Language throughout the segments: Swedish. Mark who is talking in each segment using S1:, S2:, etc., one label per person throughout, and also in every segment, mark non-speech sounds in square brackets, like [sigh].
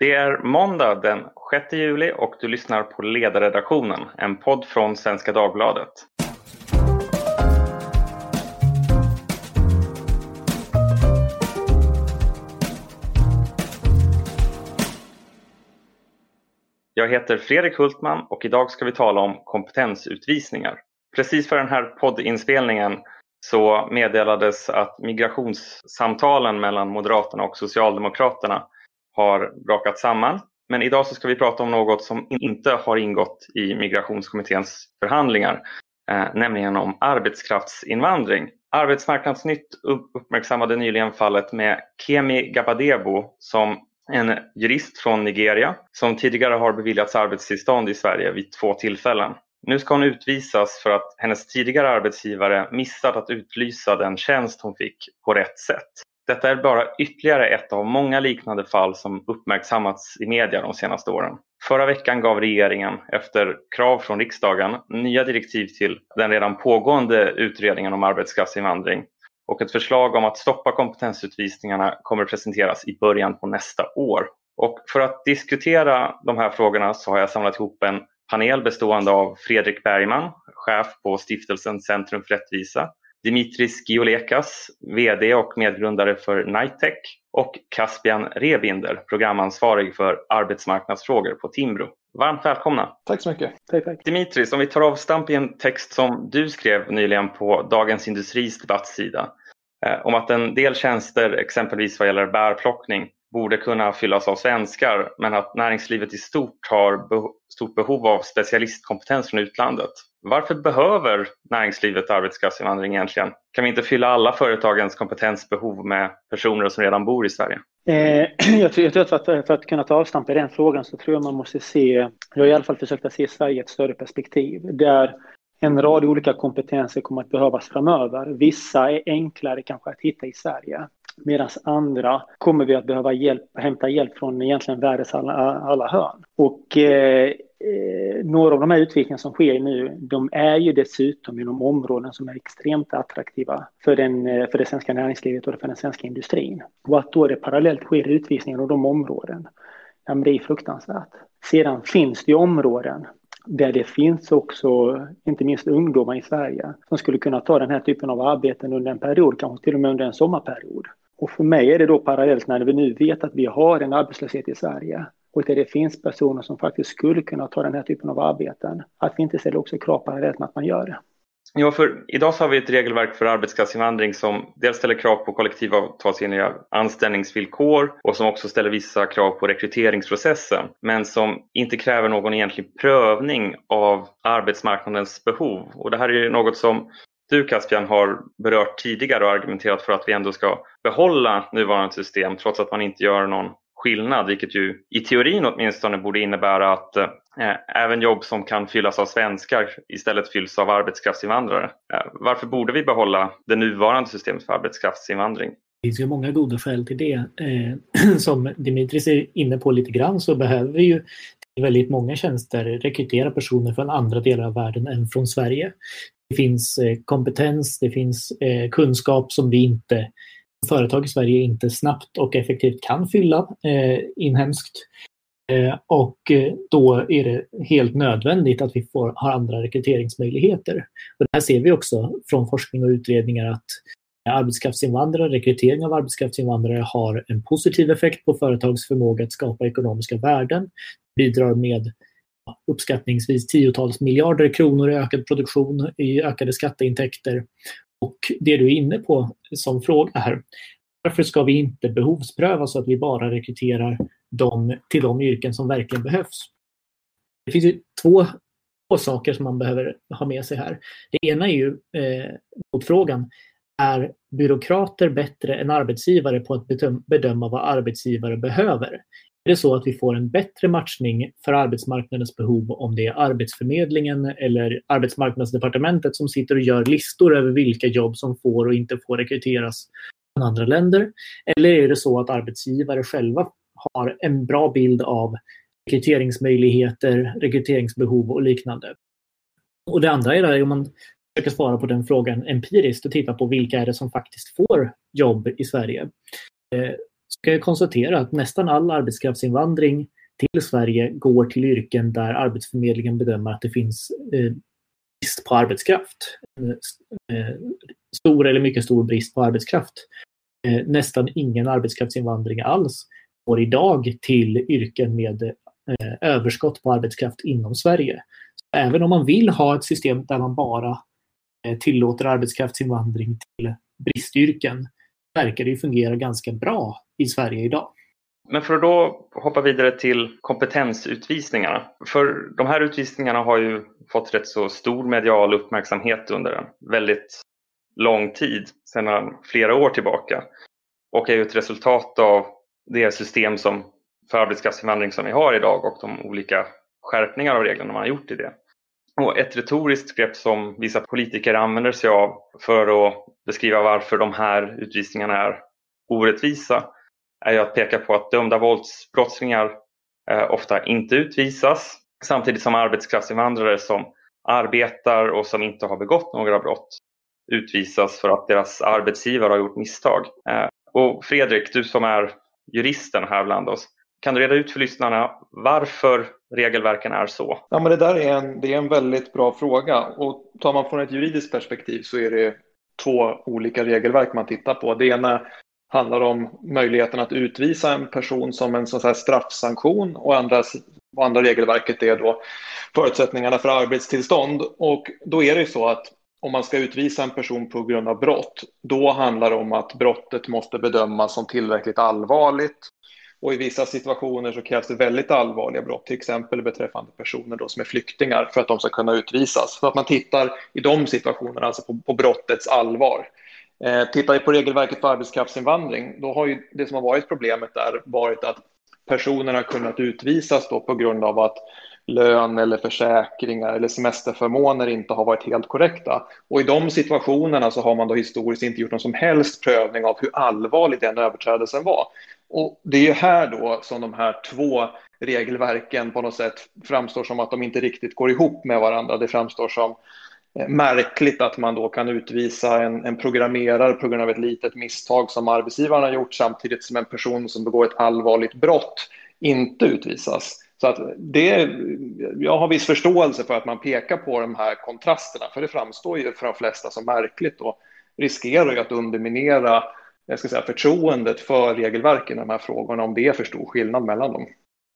S1: Det är måndag den 6 juli och du lyssnar på Ledarredaktionen, en podd från Svenska Dagbladet. Jag heter Fredrik Hultman och idag ska vi tala om kompetensutvisningar. Precis för den här poddinspelningen så meddelades att migrationssamtalen mellan Moderaterna och Socialdemokraterna har brakat samman. Men idag så ska vi prata om något som inte har ingått i migrationskommitténs förhandlingar, eh, nämligen om arbetskraftsinvandring. Arbetsmarknadsnytt uppmärksammade nyligen fallet med Kemi Gabadebo som en jurist från Nigeria som tidigare har beviljats arbetstillstånd i Sverige vid två tillfällen. Nu ska hon utvisas för att hennes tidigare arbetsgivare missat att utlysa den tjänst hon fick på rätt sätt. Detta är bara ytterligare ett av många liknande fall som uppmärksammats i media de senaste åren. Förra veckan gav regeringen, efter krav från riksdagen, nya direktiv till den redan pågående utredningen om arbetskraftsinvandring och ett förslag om att stoppa kompetensutvisningarna kommer presenteras i början på nästa år. Och för att diskutera de här frågorna så har jag samlat ihop en panel bestående av Fredrik Bergman, chef på stiftelsen Centrum för rättvisa, Dimitris Giolekas, VD och medgrundare för Nightech och Caspian Rebinder, programansvarig för arbetsmarknadsfrågor på Timbro. Varmt välkomna!
S2: Tack så mycket!
S1: Tack, tack. Dimitris, om vi tar avstamp i en text som du skrev nyligen på Dagens Industris debattsida eh, om att en del tjänster, exempelvis vad gäller bärplockning, borde kunna fyllas av svenskar men att näringslivet i stort har be stort behov av specialistkompetens från utlandet. Varför behöver näringslivet arbetskraftsinvandring egentligen? Kan vi inte fylla alla företagens kompetensbehov med personer som redan bor i Sverige?
S2: Eh, [clears throat] jag, tror, jag tror att för, att för att kunna ta avstamp i den frågan så tror jag man måste se, jag har i alla fall försökt att se Sverige i ett större perspektiv där en rad olika kompetenser kommer att behövas framöver. Vissa är enklare kanske att hitta i Sverige. Medan andra kommer vi att behöva hjälp, hämta hjälp från egentligen världens alla, alla hörn. Och eh, eh, några av de här utvecklingarna som sker nu, de är ju dessutom inom områden som är extremt attraktiva för, den, eh, för det svenska näringslivet och för den svenska industrin. Och att då det parallellt sker utvisningar av de områden, ja, det är fruktansvärt. Sedan finns det ju områden där det finns också, inte minst ungdomar i Sverige, som skulle kunna ta den här typen av arbeten under en period, kanske till och med under en sommarperiod. Och för mig är det då parallellt när vi nu vet att vi har en arbetslöshet i Sverige och att det finns personer som faktiskt skulle kunna ta den här typen av arbeten, att vi inte ställer också krav parallellt med att man gör det.
S1: Ja, för idag så har vi ett regelverk för arbetskraftsinvandring som dels ställer krav på kollektivavtalsenliga anställningsvillkor och som också ställer vissa krav på rekryteringsprocessen, men som inte kräver någon egentlig prövning av arbetsmarknadens behov. Och det här är ju något som du Caspian har berört tidigare och argumenterat för att vi ändå ska behålla nuvarande system trots att man inte gör någon skillnad, vilket ju i teorin åtminstone borde innebära att eh, även jobb som kan fyllas av svenskar istället fylls av arbetskraftsinvandrare. Eh, varför borde vi behålla det nuvarande systemet för arbetskraftsinvandring?
S3: Det finns ju många goda skäl till det. Eh, [clears throat] som Dimitris är inne på lite grann så behöver vi ju till väldigt många tjänster rekrytera personer från andra delar av världen än från Sverige. Det finns eh, kompetens, det finns eh, kunskap som vi inte företag i Sverige inte snabbt och effektivt kan fylla eh, inhemskt. Och då är det helt nödvändigt att vi får, har andra rekryteringsmöjligheter. Och det här ser vi också från forskning och utredningar att arbetskraftsinvandrare, rekrytering av arbetskraftsinvandrare har en positiv effekt på företags förmåga att skapa ekonomiska värden, bidrar med uppskattningsvis tiotals miljarder kronor i ökad produktion, i ökade skatteintäkter och det du är inne på som fråga här, varför ska vi inte behovspröva så att vi bara rekryterar dem till de yrken som verkligen behövs? Det finns ju två, två saker som man behöver ha med sig här. Det ena är ju eh, motfrågan, är byråkrater bättre än arbetsgivare på att bedöma vad arbetsgivare behöver? Är det så att vi får en bättre matchning för arbetsmarknadens behov om det är Arbetsförmedlingen eller Arbetsmarknadsdepartementet som sitter och gör listor över vilka jobb som får och inte får rekryteras från andra länder? Eller är det så att arbetsgivare själva har en bra bild av rekryteringsmöjligheter, rekryteringsbehov och liknande? Och det andra är att om man försöker svara på den frågan empiriskt och titta på vilka är det som faktiskt får jobb i Sverige. Eh, så kan jag konstatera att nästan all arbetskraftsinvandring till Sverige går till yrken där Arbetsförmedlingen bedömer att det finns eh, brist på arbetskraft. Eh, eh, stor eller mycket stor brist på arbetskraft. Eh, nästan ingen arbetskraftsinvandring alls går idag till yrken med eh, överskott på arbetskraft inom Sverige. Så även om man vill ha ett system där man bara eh, tillåter arbetskraftsinvandring till bristyrken verkar det fungera ganska bra i Sverige idag.
S1: Men för att då hoppa vidare till kompetensutvisningarna. För de här utvisningarna har ju fått rätt så stor medial uppmärksamhet under en väldigt lång tid, sedan flera år tillbaka. Och är ju ett resultat av det system som för arbetskraftsinvandring som vi har idag och de olika skärpningar av reglerna man har gjort i det. Och ett retoriskt grepp som vissa politiker använder sig av för att beskriva varför de här utvisningarna är orättvisa är ju att peka på att dömda våldsbrottslingar eh, ofta inte utvisas samtidigt som arbetskraftsinvandrare som arbetar och som inte har begått några brott utvisas för att deras arbetsgivare har gjort misstag. Eh, och Fredrik, du som är juristen här bland oss, kan du reda ut för lyssnarna varför regelverken är så?
S4: Ja, men det där är en, det är en väldigt bra fråga och tar man från ett juridiskt perspektiv så är det två olika regelverk man tittar på. Det ena handlar om möjligheten att utvisa en person som en sån här straffsanktion och andra, och andra regelverket är då förutsättningarna för arbetstillstånd. Och då är det så att om man ska utvisa en person på grund av brott, då handlar det om att brottet måste bedömas som tillräckligt allvarligt. Och i vissa situationer så krävs det väldigt allvarliga brott, till exempel beträffande personer då som är flyktingar för att de ska kunna utvisas. Så att man tittar i de situationerna, alltså på, på brottets allvar. Eh, tittar vi på regelverket för arbetskraftsinvandring, då har ju det som har varit problemet där varit att personerna har kunnat utvisas då på grund av att lön eller försäkringar eller semesterförmåner inte har varit helt korrekta. Och i de situationerna så har man då historiskt inte gjort någon som helst prövning av hur allvarlig den överträdelsen var. Och det är här då som de här två regelverken på något sätt framstår som att de inte riktigt går ihop med varandra. Det framstår som eh, märkligt att man då kan utvisa en, en programmerare på grund av ett litet misstag som arbetsgivaren har gjort samtidigt som en person som begår ett allvarligt brott inte utvisas. Så att det, jag har viss förståelse för att man pekar på de här kontrasterna, för det framstår ju för de flesta som märkligt och riskerar ju att underminera jag ska säga, förtroendet för regelverken i de här frågorna om det är för stor skillnad mellan dem.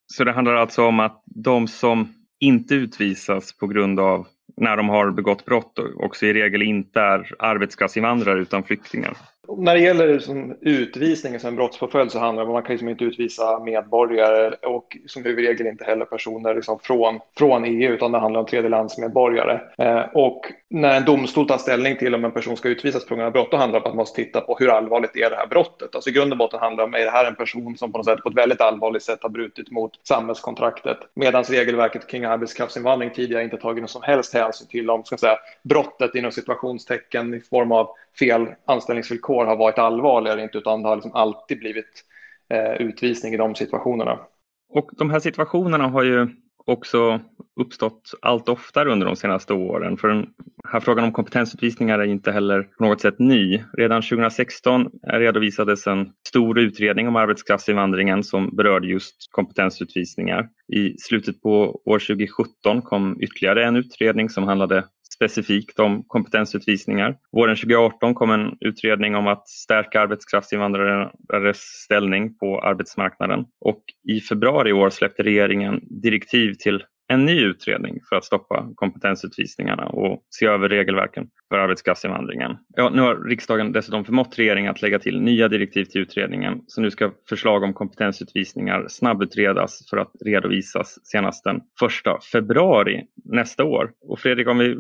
S1: Så det handlar alltså om att de som inte utvisas på grund av när de har begått brott också i regel inte är arbetskraftsinvandrare utan flyktingar?
S4: När det gäller liksom utvisning som brottspåföljd så handlar det om att man kan liksom inte utvisa medborgare och som huvudregel inte heller personer liksom från, från EU utan det handlar om tredjelandsmedborgare. Eh, och när en domstol tar ställning till om en person ska utvisas på grund av brott då handlar det om att man måste titta på hur allvarligt är det här brottet. Alltså i grund och botten handlar det om är det här en person som på något sätt på ett väldigt allvarligt sätt har brutit mot samhällskontraktet medan regelverket kring arbetskraftsinvandring tidigare inte tagit någon som helst hänsyn till om ska säga, brottet inom situationstecken i form av fel anställningsvillkor har varit allvarligare inte utan det har liksom alltid blivit eh, utvisning i de situationerna.
S1: Och de här situationerna har ju också uppstått allt oftare under de senaste åren. För den här frågan om kompetensutvisningar är inte heller på något sätt ny. Redan 2016 redovisades en stor utredning om arbetskraftsinvandringen som berörde just kompetensutvisningar. I slutet på år 2017 kom ytterligare en utredning som handlade specifikt om kompetensutvisningar. Våren 2018 kom en utredning om att stärka arbetskraftsinvandrares ställning på arbetsmarknaden och i februari i år släppte regeringen direktiv till en ny utredning för att stoppa kompetensutvisningarna och se över regelverken för arbetskraftsinvandringen. Ja, nu har riksdagen dessutom förmått regeringen att lägga till nya direktiv till utredningen så nu ska förslag om kompetensutvisningar snabbutredas för att redovisas senast den 1 februari nästa år. Och Fredrik, om vi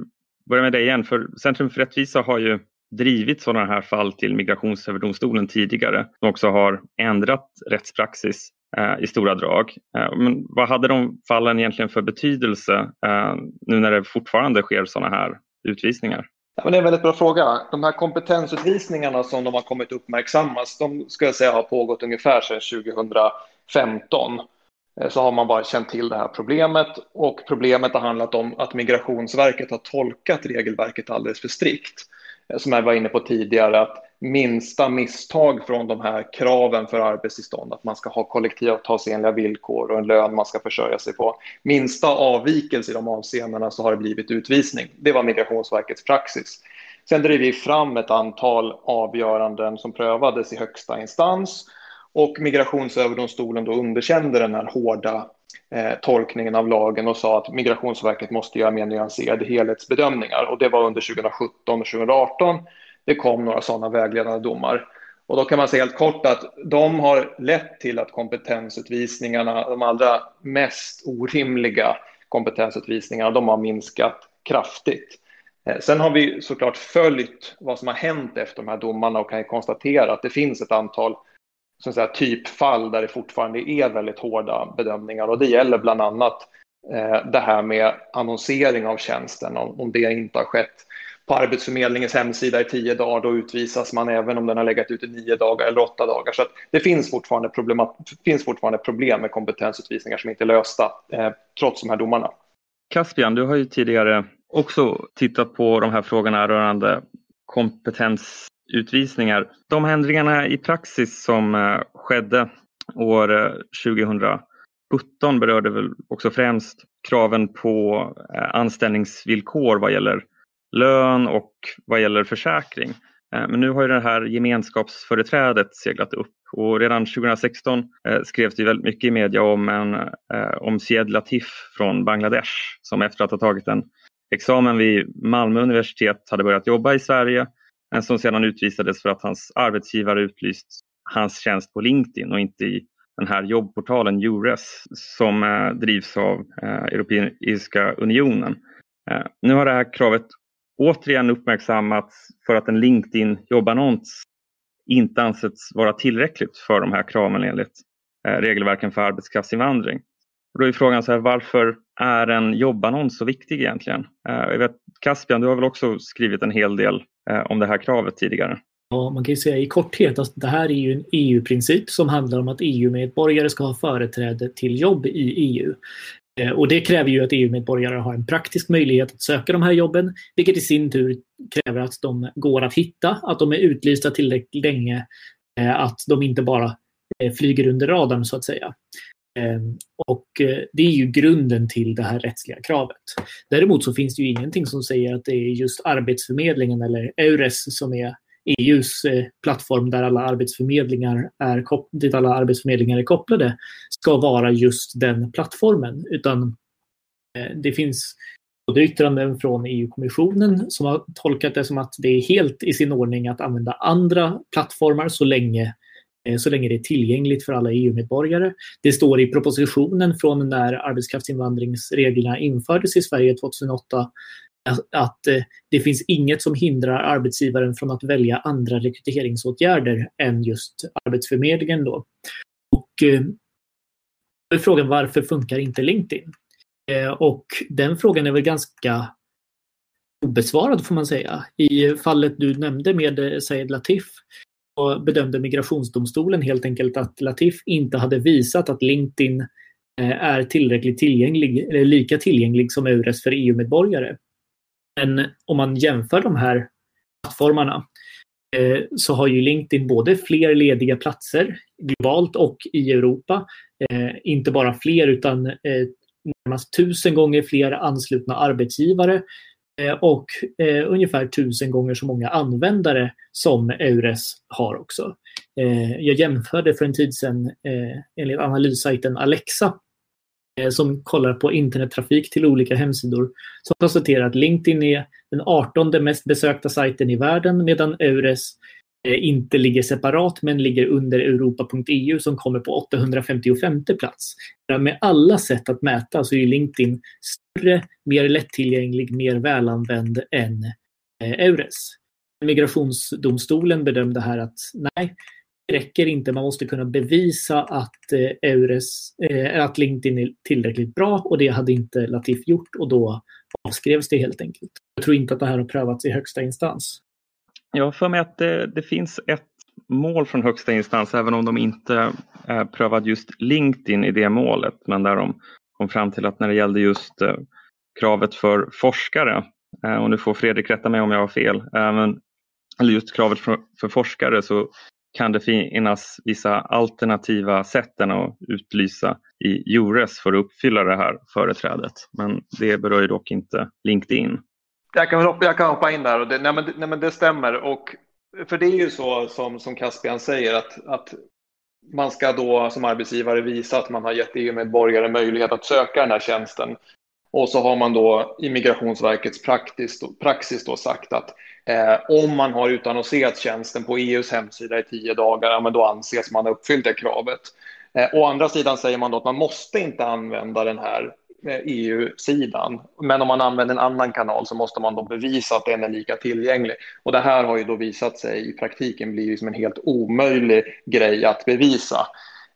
S1: Börja med dig igen, för Centrum för rättvisa har ju drivit sådana här fall till Migrationsöverdomstolen tidigare som också har ändrat rättspraxis eh, i stora drag. Eh, men vad hade de fallen egentligen för betydelse eh, nu när det fortfarande sker sådana här utvisningar?
S4: Ja, men det är en väldigt bra fråga. De här kompetensutvisningarna som de har kommit uppmärksammas, de ska jag säga har pågått ungefär sedan 2015. Eh, så har man bara känt till det här problemet och problemet har handlat om att Migrationsverket har tolkat regelverket alldeles för strikt. Eh, som jag var inne på tidigare, att minsta misstag från de här kraven för arbetstillstånd, att man ska ha kollektivavtalsenliga villkor och en lön man ska försörja sig på. Minsta avvikelse i de avseendena så har det blivit utvisning. Det var Migrationsverkets praxis. Sen drev vi fram ett antal avgöranden som prövades i högsta instans och Migrationsöverdomstolen då underkände den här hårda eh, tolkningen av lagen och sa att Migrationsverket måste göra mer nyanserade helhetsbedömningar. Och det var under 2017 och 2018. Det kom några sådana vägledande domar. Och då kan man säga helt kort att de har lett till att kompetensutvisningarna, de allra mest orimliga kompetensutvisningarna, de har minskat kraftigt. Eh, sen har vi såklart följt vad som har hänt efter de här domarna och kan konstatera att det finns ett antal så att säga, typfall där det fortfarande är väldigt hårda bedömningar och det gäller bland annat eh, det här med annonsering av tjänsten om, om det inte har skett på Arbetsförmedlingens hemsida i tio dagar, då utvisas man även om den har legat ute i nio dagar eller åtta dagar. Så det finns fortfarande, problem, finns fortfarande problem med kompetensutvisningar som inte är lösta, eh, trots de här domarna.
S1: Caspian, du har ju tidigare också tittat på de här frågorna rörande kompetens utvisningar. De ändringarna i praxis som eh, skedde år eh, 2017 berörde väl också främst kraven på eh, anställningsvillkor vad gäller lön och vad gäller försäkring. Men nu har ju det här gemenskapsföreträdet seglat upp och redan 2016 skrevs det väldigt mycket i media om, en, om Syed Latif från Bangladesh som efter att ha tagit en examen vid Malmö universitet hade börjat jobba i Sverige men som sedan utvisades för att hans arbetsgivare utlyst hans tjänst på LinkedIn och inte i den här jobbportalen Eures som eh, drivs av eh, Europeiska unionen. Eh, nu har det här kravet återigen uppmärksammats för att en LinkedIn jobbannons inte ansetts vara tillräckligt för de här kraven enligt eh, regelverken för arbetskraftsinvandring. Och då är frågan så här, varför är en jobbannons så viktig egentligen? Eh, jag vet, Caspian, du har väl också skrivit en hel del eh, om det här kravet tidigare?
S3: Ja, man kan ju säga i korthet att det här är ju en EU-princip som handlar om att EU-medborgare ska ha företräde till jobb i EU. Eh, och det kräver ju att EU-medborgare har en praktisk möjlighet att söka de här jobben, vilket i sin tur kräver att de går att hitta, att de är utlysta tillräckligt länge, att de inte bara flyger under radarn så att säga. Ehm, och eh, det är ju grunden till det här rättsliga kravet. Däremot så finns det ju ingenting som säger att det är just Arbetsförmedlingen eller EURES som är EUs eh, plattform där alla arbetsförmedlingar är, dit alla arbetsförmedlingar är kopplade ska vara just den plattformen. Utan eh, det finns både yttranden från EU-kommissionen som har tolkat det som att det är helt i sin ordning att använda andra plattformar så länge Eh, så länge det är tillgängligt för alla EU-medborgare. Det står i propositionen från när arbetskraftsinvandringsreglerna infördes i Sverige 2008 eh, att eh, det finns inget som hindrar arbetsgivaren från att välja andra rekryteringsåtgärder än just Arbetsförmedlingen. Då. Och då är frågan varför funkar inte LinkedIn? Och den frågan är väl ganska obesvarad får man säga. I fallet du nämnde med Said Latif bedömde migrationsdomstolen helt enkelt att Latif inte hade visat att LinkedIn eh, är tillräckligt tillgänglig, eller lika tillgänglig som EURES för EU-medborgare. Men om man jämför de här plattformarna eh, så har ju LinkedIn både fler lediga platser globalt och i Europa. Eh, inte bara fler utan närmast tusen gånger fler anslutna arbetsgivare Eh, och eh, ungefär tusen gånger så många användare som Eures har också. Eh, jag jämförde för en tid sedan eh, enligt analyssajten Alexa eh, som kollar på internettrafik till olika hemsidor som konstaterar att LinkedIn är den 18 mest besökta sajten i världen medan Eures Eh, inte ligger separat men ligger under europa.eu som kommer på 855 plats. Med alla sätt att mäta så är LinkedIn större, mer lättillgänglig, mer välanvänd än eh, Eures. Migrationsdomstolen bedömde här att nej, det räcker inte. Man måste kunna bevisa att, eh, Eures, att LinkedIn är tillräckligt bra och det hade inte Latif gjort och då avskrevs det helt enkelt. Jag tror inte att det här har prövats i högsta instans.
S1: Jag har för mig att det, det, finns ett mål från högsta instans även om de inte eh, prövade just LinkedIn i det målet men där de kom fram till att när det gällde just eh, kravet för forskare eh, och nu får Fredrik rätta mig om jag har fel. Eh, men eller just kravet för, för forskare så kan det finnas vissa alternativa sätt än att utlysa i Eures för att uppfylla det här företrädet. Men det berör ju dock inte LinkedIn.
S4: Jag kan hoppa, jag kan hoppa in där. Och det, nej, men, nej, men det stämmer. Och, för det är ju så som, som Caspian säger att, att man ska då som arbetsgivare visa att man har gett EU-medborgare möjlighet att söka den här tjänsten. Och så har man då i Migrationsverkets praxis, praxis då sagt att eh, om man har utannonserat tjänsten på EUs hemsida i tio dagar, ja, men då anses man ha uppfyllt det kravet. Eh, å andra sidan säger man då att man måste inte använda den här EU-sidan. Men om man använder en annan kanal så måste man då bevisa att den är lika tillgänglig. Och det här har ju då visat sig i praktiken bli liksom en helt omöjlig grej att bevisa.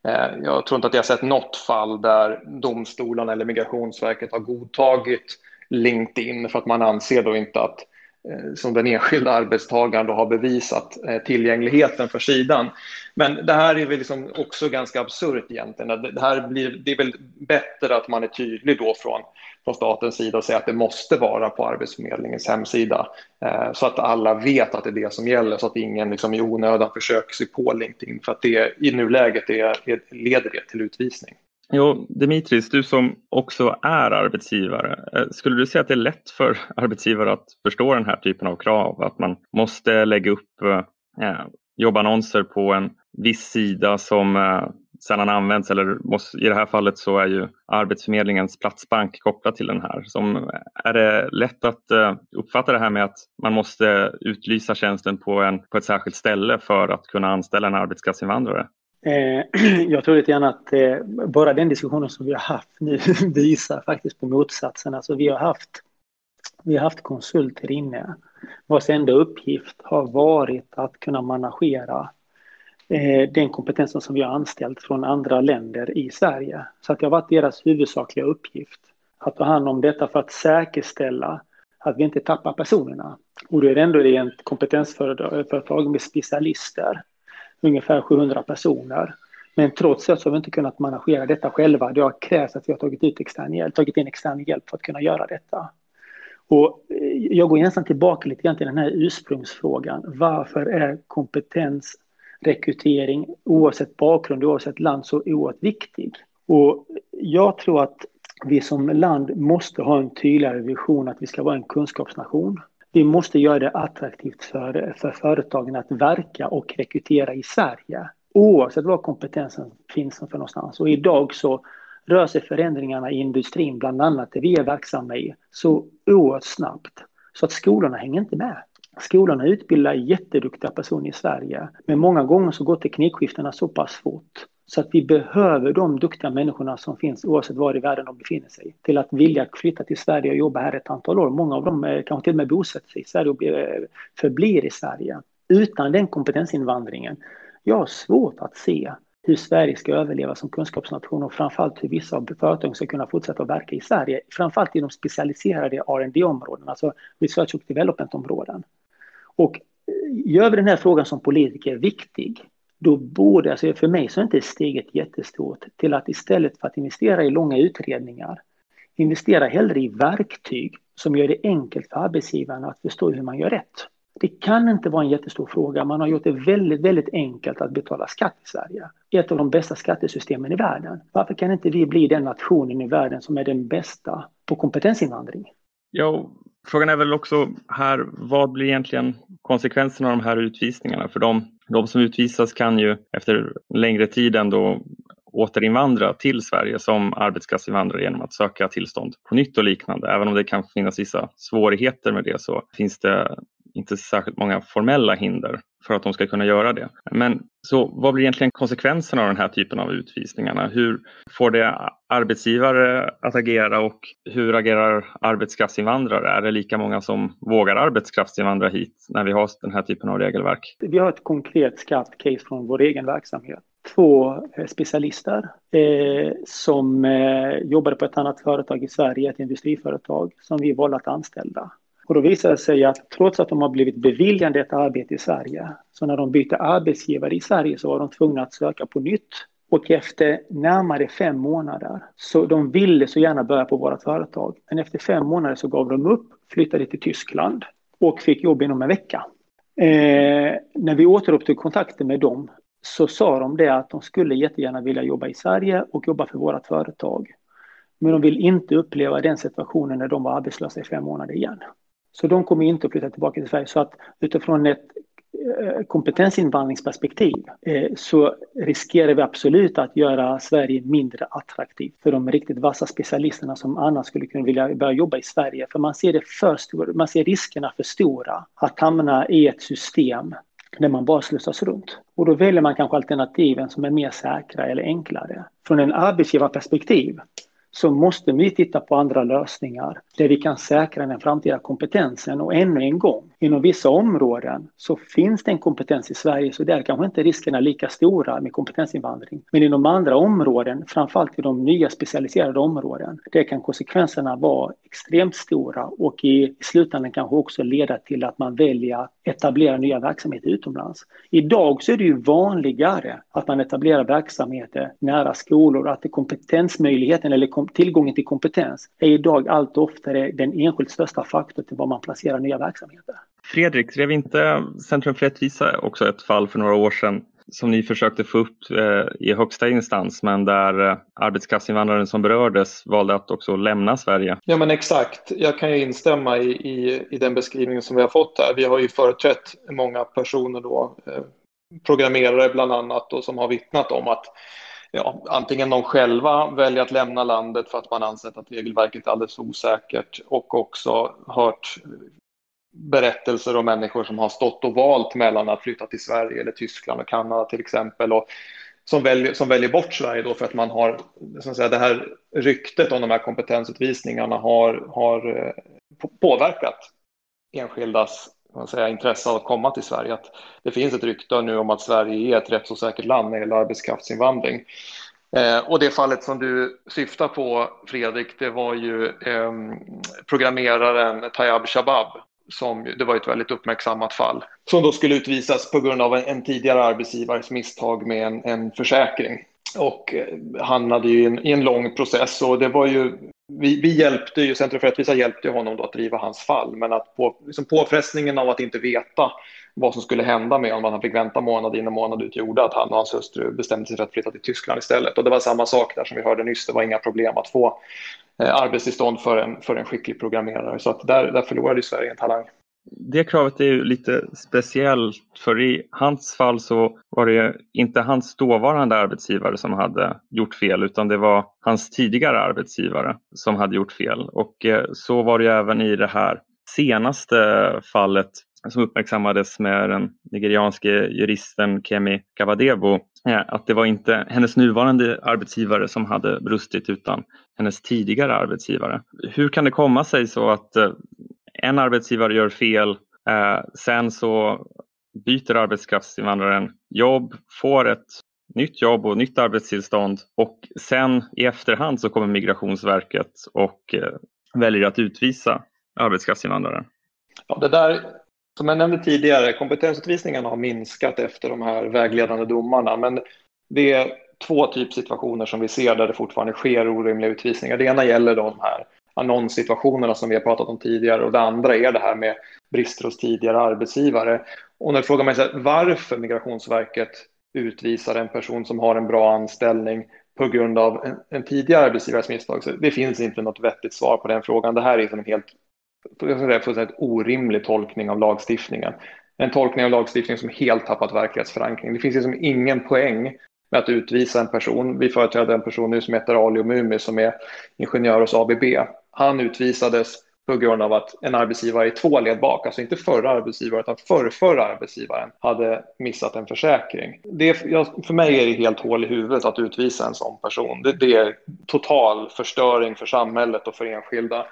S4: Eh, jag tror inte att jag sett något fall där domstolarna eller Migrationsverket har godtagit LinkedIn för att man anser då inte att Eh, Eh, som den enskilda arbetstagaren då har bevisat eh, tillgängligheten för sidan. Men det här är väl liksom också ganska absurt egentligen. Det, här blir, det är väl bättre att man är tydlig då från, från statens sida och säger att det måste vara på Arbetsförmedlingens hemsida. Eh, så att alla vet att det är det som gäller så att ingen liksom i onödan försöker sig på LinkedIn för att det i nuläget är, är, leder det till utvisning.
S1: Jo, Dimitris, du som också är arbetsgivare, eh, skulle du säga att det är lätt för [laughs] arbetsgivare att förstå den här typen av krav? Att man måste lägga upp eh, eh jobbannonser på en viss sida som eh, sällan används eller måste, i det här fallet så är ju Arbetsförmedlingens platsbank kopplad till den här. Som, eh, är det lätt att eh, uppfatta det här med att man måste utlysa tjänsten på, en, på ett särskilt ställe för att kunna anställa en arbetskraftsinvandrare?
S2: Eh, [clears throat] jag tror lite grann att eh, bara den diskussionen som vi har haft nu [laughs] visar faktiskt på motsatsen. Alltså vi har haft, vi har haft konsulter inne vars enda uppgift har varit att kunna managera eh, den kompetensen som vi har anställt från andra länder i Sverige. Så att det har varit deras huvudsakliga uppgift att ta hand om detta för att säkerställa att vi inte tappar personerna. Och då är det ändå rent kompetensföretag med specialister ungefär 700 personer. Men trots det så har vi inte kunnat managera detta själva. Det har krävts att vi har tagit, ut extern hjälp, tagit in extern hjälp för att kunna göra detta. Och eh, jag går nästan tillbaka lite grann till den här ursprungsfrågan. Varför är kompetensrekrytering oavsett bakgrund, oavsett land så oerhört viktig? Och jag tror att vi som land måste ha en tydligare vision att vi ska vara en kunskapsnation. Vi måste göra det attraktivt för, för företagen att verka och rekrytera i Sverige. Oavsett var kompetensen finns för någonstans. Och idag så rör sig förändringarna i industrin, bland annat det vi är verksamma i, så oerhört snabbt. Så att skolorna hänger inte med. Skolorna utbildar jätteduktiga personer i Sverige, men många gånger så går teknikskiftena så pass fort så att vi behöver de duktiga människorna som finns oavsett var i världen de befinner sig till att vilja flytta till Sverige och jobba här ett antal år. Många av dem eh, kanske till och med bosätter sig i Sverige och eh, förblir i Sverige. Utan den kompetensinvandringen, jag har svårt att se hur Sverige ska överleva som kunskapsnation och framförallt hur vissa av företagen ska kunna fortsätta att verka i Sverige. Framförallt i de specialiserade rd områdena alltså research och development-områden. Och eh, gör vi den här frågan som politiker viktig då borde, alltså för mig så är inte steget jättestort till att istället för att investera i långa utredningar, investera hellre i verktyg som gör det enkelt för arbetsgivarna att förstå hur man gör rätt. Det kan inte vara en jättestor fråga. Man har gjort det väldigt, väldigt enkelt att betala skatt i Sverige. Ett av de bästa skattesystemen i världen. Varför kan inte vi bli den nationen i världen som är den bästa på kompetensinvandring?
S1: Ja, frågan är väl också här, vad blir egentligen konsekvenserna av de här utvisningarna? För de de som utvisas kan ju efter längre tid ändå återinvandra till Sverige som arbetskraftsinvandrare genom att söka tillstånd på nytt och liknande. Även om det kan finnas vissa svårigheter med det så finns det inte särskilt många formella hinder för att de ska kunna göra det. Men så vad blir egentligen konsekvenserna av den här typen av utvisningarna? Hur får det arbetsgivare att agera och hur agerar arbetskraftsinvandrare? Är det lika många som vågar arbetskraftsinvandra hit när vi har den här typen av regelverk?
S2: Vi har ett konkret skarpt case från vår egen verksamhet. Två eh, specialister eh, som eh, jobbade på ett annat företag i Sverige, ett industriföretag, som vi valde att anställa. Och då visar det sig att trots att de har blivit beviljade ett arbete i Sverige, så när de bytte arbetsgivare i Sverige så var de tvungna att söka på nytt. Och efter närmare fem månader, så de ville så gärna börja på vårt företag, men efter fem månader så gav de upp, flyttade till Tyskland och fick jobb inom en vecka. Eh, när vi återupptog kontakten med dem så sa de det att de skulle jättegärna vilja jobba i Sverige och jobba för vårt företag. Men de vill inte uppleva den situationen när de var arbetslösa i fem månader igen. Så de kommer inte att flytta tillbaka till Sverige. Så att utifrån ett eh, kompetensinvandringsperspektiv eh, så riskerar vi absolut att göra Sverige mindre attraktivt för de riktigt vassa specialisterna som annars skulle kunna vilja börja jobba i Sverige. För man ser det för stor, man ser riskerna för stora att hamna i ett system där man bara slussas runt. Och då väljer man kanske alternativen som är mer säkra eller enklare. Från en arbetsgivarperspektiv så måste vi titta på andra lösningar där vi kan säkra den framtida kompetensen. Och ännu en gång, inom vissa områden så finns det en kompetens i Sverige så där kanske inte riskerna är lika stora med kompetensinvandring. Men inom andra områden, framförallt i de nya specialiserade områden, där kan konsekvenserna vara extremt stora och i slutändan kanske också leda till att man väljer att etablera nya verksamheter utomlands. Idag så är det ju vanligare att man etablerar verksamheter nära skolor, att kompetensmöjligheten eller tillgången till kompetens är idag allt oftare den enskilt största faktorn till var man placerar nya verksamheter.
S1: Fredrik, drev inte Centrum för rättvisa också ett fall för några år sedan som ni försökte få upp eh, i högsta instans men där eh, arbetskraftsinvandraren som berördes valde att också lämna Sverige.
S4: Ja men exakt, jag kan ju instämma i, i, i den beskrivningen som vi har fått här. Vi har ju företrätt många personer då, eh, programmerare bland annat, och som har vittnat om att ja, antingen de själva väljer att lämna landet för att man ansett att regelverket är alldeles osäkert och också hört berättelser om människor som har stått och valt mellan att flytta till Sverige eller Tyskland och Kanada till exempel. Och som, väljer, som väljer bort Sverige då för att man har, så att säga, det här ryktet om de här kompetensutvisningarna har, har eh, påverkat enskildas säga, intresse av att komma till Sverige. Att det finns ett rykte nu om att Sverige är ett rättsosäkert land när det gäller arbetskraftsinvandring. Eh, och det fallet som du syftar på, Fredrik, det var ju eh, programmeraren Tayyab Shabab som det var ett väldigt uppmärksammat fall. Som då skulle utvisas på grund av en, en tidigare arbetsgivares misstag med en, en försäkring. Och eh, hamnade ju i en, i en lång process och det var ju vi, vi hjälpte ju, Centrum för rättvisa hjälpte honom då att driva hans fall. Men att på, liksom påfrestningen av att inte veta vad som skulle hända med honom, att han fick vänta månad in och månad ut gjorde att han och hans hustru bestämde sig för att flytta till Tyskland istället och det var samma sak där som vi hörde nyss, det var inga problem att få Eh, arbetstillstånd för en, för en skicklig programmerare. Så att där, där förlorade Sverige en talang.
S1: Det kravet är ju lite speciellt för i hans fall så var det inte hans dåvarande arbetsgivare som hade gjort fel utan det var hans tidigare arbetsgivare som hade gjort fel. Och eh, så var det även i det här senaste fallet som uppmärksammades med den nigerianske juristen Kemi Kavadebo att det var inte hennes nuvarande arbetsgivare som hade brustit utan hennes tidigare arbetsgivare. Hur kan det komma sig så att eh, en arbetsgivare gör fel, eh, sen så byter arbetskraftsinvandraren jobb, får ett nytt jobb och nytt arbetstillstånd och sen i efterhand så kommer Migrationsverket och eh, väljer att utvisa arbetskraftsinvandraren.
S4: Ja, det där som jag nämnde tidigare, kompetensutvisningarna har minskat efter de här vägledande domarna, men det är två typsituationer som vi ser där det fortfarande sker orimliga utvisningar. Det ena gäller de här annonssituationerna som vi har pratat om tidigare och det andra är det här med brister hos tidigare arbetsgivare. Och när frågar man sig varför Migrationsverket utvisar en person som har en bra anställning på grund av en, en tidigare arbetsgivares misstag. Så det finns inte något vettigt svar på den frågan. Det här är som en helt fullständigt orimlig tolkning av lagstiftningen. En tolkning av lagstiftningen som helt tappat verklighetsförankring. Det finns liksom ingen poäng med att utvisa en person. Vi företräder en person nu som heter Ali Mumi som är ingenjör hos ABB. Han utvisades på grund av att en arbetsgivare i två led bak, alltså inte förra arbetsgivaren utan förrförra arbetsgivaren, hade missat en försäkring. Det, för mig är det helt hål i huvudet att utvisa en sån person. Det, det är total förstöring för samhället och för enskilda.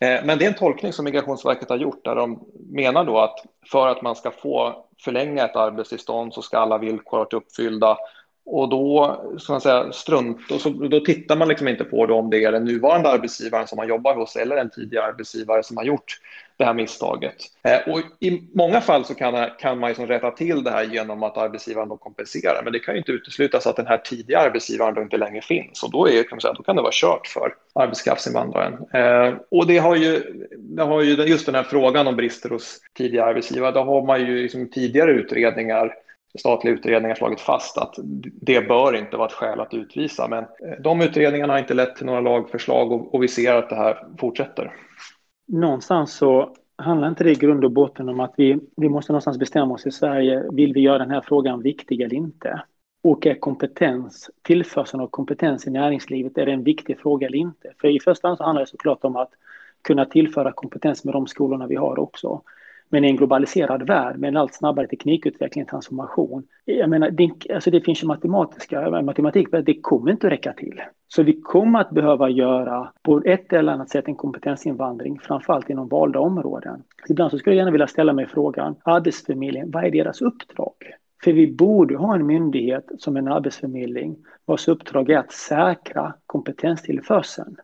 S4: Eh, men det är en tolkning som Migrationsverket har gjort där de menar då att för att man ska få förlänga ett arbetstillstånd så ska alla villkor vara uppfyllda och då, så säga, strunt, och så, då tittar man liksom inte på om det är den nuvarande arbetsgivaren som man jobbar hos eller en tidigare arbetsgivare som har gjort det här misstaget. Eh, och I många fall så kan, kan man liksom rätta till det här genom att arbetsgivaren då kompenserar. Men det kan ju inte uteslutas att den här tidiga arbetsgivaren då inte längre finns. Och då, är, kan, säga, då kan det vara kört för arbetskraftsinvandraren. Eh, och det har, ju, det har ju just den här frågan om brister hos tidiga arbetsgivare. Då har man ju liksom tidigare utredningar statliga utredningar slagit fast att det bör inte vara ett skäl att utvisa. Men eh, de utredningarna har inte lett till några lagförslag och, vi ser att det här fortsätter.
S2: Någonstans så handlar inte det i grund och botten om att vi, vi måste någonstans bestämma oss i Sverige. Vill vi göra den här frågan viktig eller inte? Och är kompetens, tillförseln av kompetens i näringslivet, är det en viktig fråga eller inte? För i första hand så handlar det såklart om att kunna tillföra kompetens med de skolorna vi har också. Men i en globaliserad värld med en allt snabbare teknikutveckling och transformation. Jag menar, det, alltså det finns ju matematiska, matematik, det kommer inte att räcka till. Så vi kommer att behöva göra på ett eller annat sätt en kompetensinvandring, framförallt inom valda områden. Ibland så skulle jag gärna vilja ställa mig frågan, Arbetsförmedlingen, vad är deras uppdrag? För vi borde ha en myndighet som en arbetsförmedling vars uppdrag är att säkra kompetenstillförseln.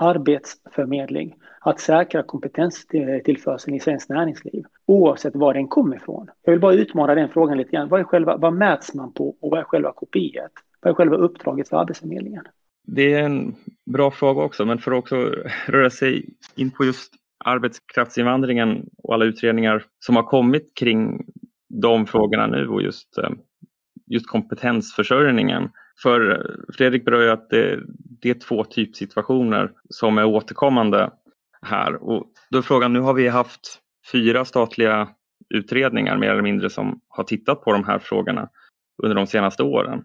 S2: Arbetsförmedling att säkra kompetenstillförseln i svenskt näringsliv, oavsett var den kommer ifrån. Jag vill bara utmana den frågan lite grann. Vad, är själva, vad mäts man på och vad är själva kopiet? Vad är själva uppdraget för Arbetsförmedlingen?
S1: Det är en bra fråga också, men för att också röra sig in på just arbetskraftsinvandringen och alla utredningar som har kommit kring de frågorna nu och just, eh, just kompetensförsörjningen för Fredrik berör ju att det, det, är två typsituationer som är återkommande här. Och då är frågan, nu har vi haft fyra statliga utredningar mer eller mindre som har tittat på de här frågorna under de senaste åren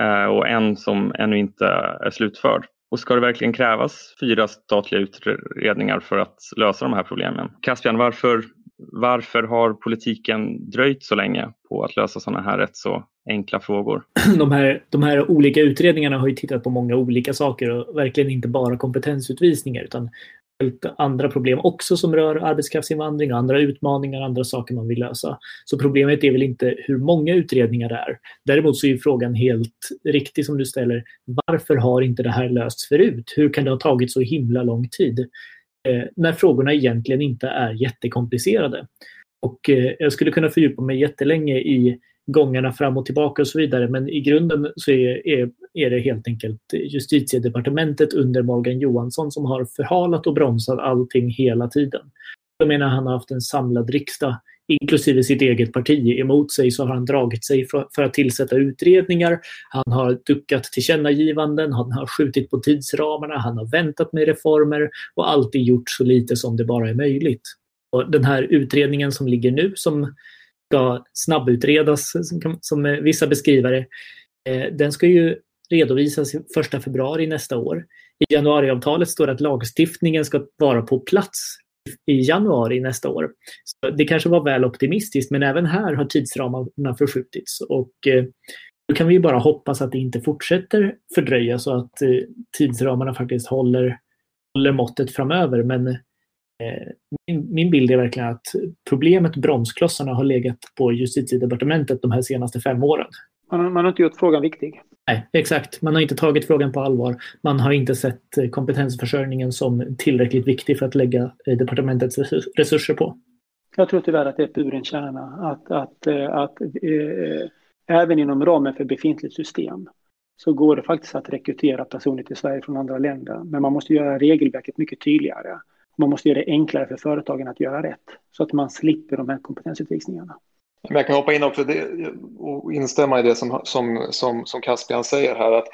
S1: eh, och en som ännu inte är slutförd. Och ska det verkligen krävas fyra statliga utredningar för att lösa de här problemen? Caspian, varför, varför har politiken dröjt så länge på att lösa sådana här rätt så enkla frågor? [clears throat]
S3: De här, de här olika utredningarna har ju tittat på många olika saker och verkligen inte bara kompetensutvisningar utan andra problem också som rör arbetskraftsinvandring, andra utmaningar, andra saker man vill lösa. Så problemet är väl inte hur många utredningar det är. Däremot så är frågan helt riktig som du ställer. Varför har inte det här lösts förut? Hur kan det ha tagit så himla lång tid? Eh, när frågorna egentligen inte är jättekomplicerade. Och eh, jag skulle kunna fördjupa mig jättelänge i gångarna fram och tillbaka och så vidare. Men i grunden så är, är, är det helt enkelt justitiedepartementet under Morgan Johansson som har förhalat och bromsat allting hela tiden. Jag menar han har haft en samlad riksdag, inklusive sitt eget parti, emot sig så har han dragit sig för, att tillsätta utredningar. Han har duckat tillkännagivanden, han har skjutit på tidsramarna, han har väntat med reformer och alltid gjort så lite som det bara är möjligt. Och den här utredningen som ligger nu som ska snabbutredas, som eh, vissa beskrivare. Eh, den ska ju redovisas 1 februari nästa år. I januariavtalet står det att lagstiftningen ska vara på plats i januari nästa år. Så det kanske var väl optimistiskt, men även här har tidsramarna förskjutits. Och eh, då kan vi bara hoppas att det inte fortsätter fördröjas och att eh, tidsramarna faktiskt håller, håller måttet framöver. Men eh, min, min bild är verkligen att problemet, bromsklossarna, har legat på justitiedepartementet de här senaste fem åren.
S2: Man, man har inte gjort frågan viktig.
S3: Nej, exakt. Man har inte tagit frågan på allvar. Man har inte sett eh, kompetensförsörjningen som tillräckligt viktig för att lägga eh, departementets resurser på.
S2: Jag tror tyvärr att det är buren kärna. Att, att, eh, att, äh, även inom ramen för befintligt system så går det faktiskt att rekrytera personer till Sverige från andra länder. Men man måste göra regelverket mycket tydligare. Man måste göra det enklare för företagen att göra rätt så att man slipper de här kompetensutvisningarna
S4: jag kan hoppa in också och instämma i det som, som, som, som Caspian säger här. att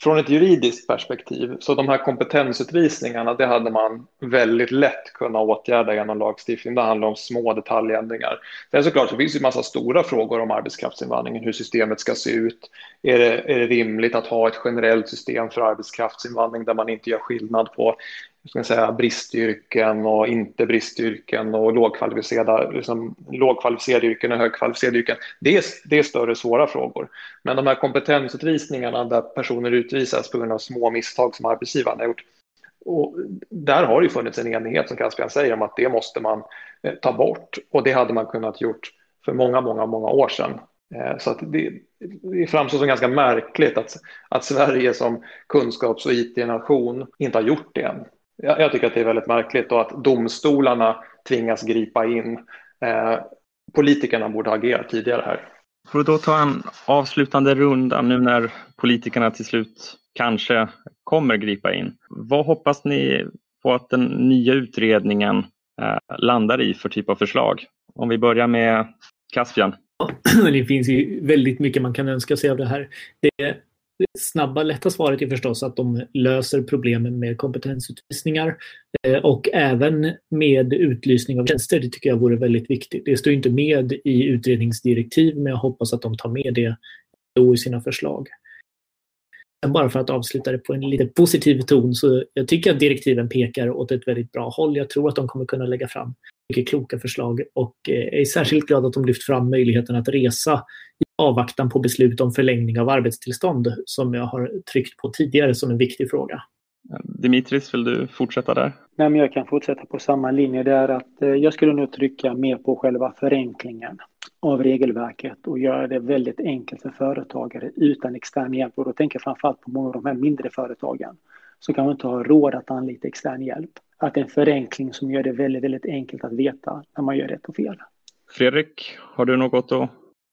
S4: från ett juridiskt perspektiv, så de här kompetensutvisningarna, det hade man väldigt lätt kunnat åtgärda genom lagstiftning. Det handlar om små detaljändringar. Sen såklart så finns det en massa stora frågor om arbetskraftsinvandringen, hur systemet ska se ut. Är det, är det rimligt att ha ett generellt system för arbetskraftsinvandring där man inte gör skillnad på ska säga, bristyrken och inte bristyrken och lågkvalificerade, liksom, lågkvalificerade yrken och högkvalificerade yrken. Det är, det är större svåra frågor. Men de här kompetensutvisningarna där personer utvisas på grund av små misstag som arbetsgivaren har gjort. Och där har det funnits en enighet som Caspian säger om att det måste man eh, ta bort och det hade man kunnat gjort för många, många, många år sedan. Eh, så att det, det framstår som ganska märkligt att, att Sverige som kunskaps och IT-nation inte har gjort det än. Jag, jag, tycker att det är väldigt märkligt och att domstolarna tvingas gripa in. Eh, politikerna borde ha agerat tidigare här.
S1: Får du då ta en avslutande runda nu när politikerna till slut kanske kommer gripa in. Vad hoppas ni på att den nya utredningen eh, landar i för typ av förslag? Om vi börjar med Caspian. [clears throat]
S3: Det finns ju väldigt mycket man kan önska sig av det här. Det snabba, lätta svaret är förstås att de löser problemen med kompetensutvisningar eh, och även med utlysning av tjänster. Det tycker jag vore väldigt viktigt. Det står inte med i utredningsdirektiv men jag hoppas att de tar med det då i sina förslag. Bara för att avsluta det på en lite positiv ton så jag tycker att direktiven pekar åt ett väldigt bra håll. Jag tror att de kommer kunna lägga fram mycket kloka förslag och eh, är särskilt glad att de lyft fram möjligheten att resa i avvaktan på beslut om förlängning av arbetstillstånd som jag har tryckt på tidigare som en viktig fråga.
S1: Dimitris, vill du fortsätta där?
S2: Nej, men jag kan fortsätta på samma linje där att eh, jag skulle nog trycka mer på själva förenklingen av regelverket och göra det väldigt enkelt för företagare utan extern hjälp. Och då tänker jag framförallt på många av de här mindre företagen som kanske inte har råd att anlita extern hjälp. Att det är en förenkling som gör det väldigt, väldigt enkelt att veta när man gör rätt och fel.
S1: Fredrik, har du något att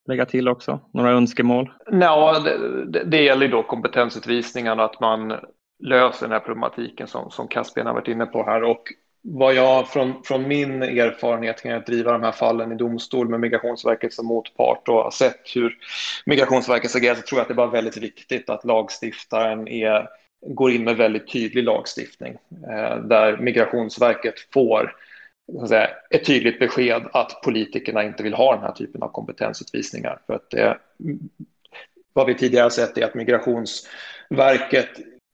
S1: lägga till också? Några önskemål?
S4: Ja, det, det, det gäller då kompetensutvisningarna, att man löser den här problematiken som, som Caspian har varit inne på här. Och vad jag från, från min erfarenhet kan jag driva de här fallen i domstol med Migrationsverket som motpart och har sett hur Migrationsverket agerar så tror jag att det är bara väldigt viktigt att lagstiftaren är, går in med väldigt tydlig lagstiftning eh, där Migrationsverket får säga, ett tydligt besked att politikerna inte vill ha den här typen av kompetensutvisningar. För att det, vad vi tidigare har sett är att Migrationsverket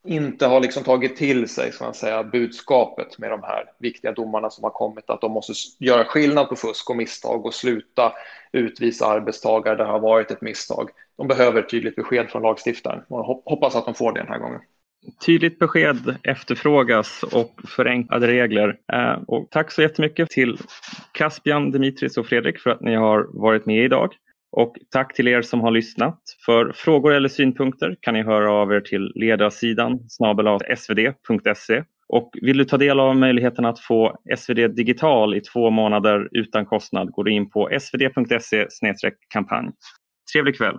S4: inte har liksom tagit till sig så att säga, budskapet med de här viktiga domarna som har kommit, att de måste göra skillnad på fusk och misstag och sluta utvisa arbetstagare där det har varit ett misstag. De behöver ett tydligt besked från lagstiftaren och hoppas att de får det den här gången.
S1: Tydligt besked efterfrågas och förenklade regler. Eh, och tack så jättemycket till Caspian, Dimitris och Fredrik för att ni har varit med idag. Och tack till er som har lyssnat. För frågor eller synpunkter kan ni höra av er till ledarsidan svd.se. Och vill du ta del av möjligheten att få SvD digital i två månader utan kostnad går du in på svd.se kampanj. Trevlig kväll!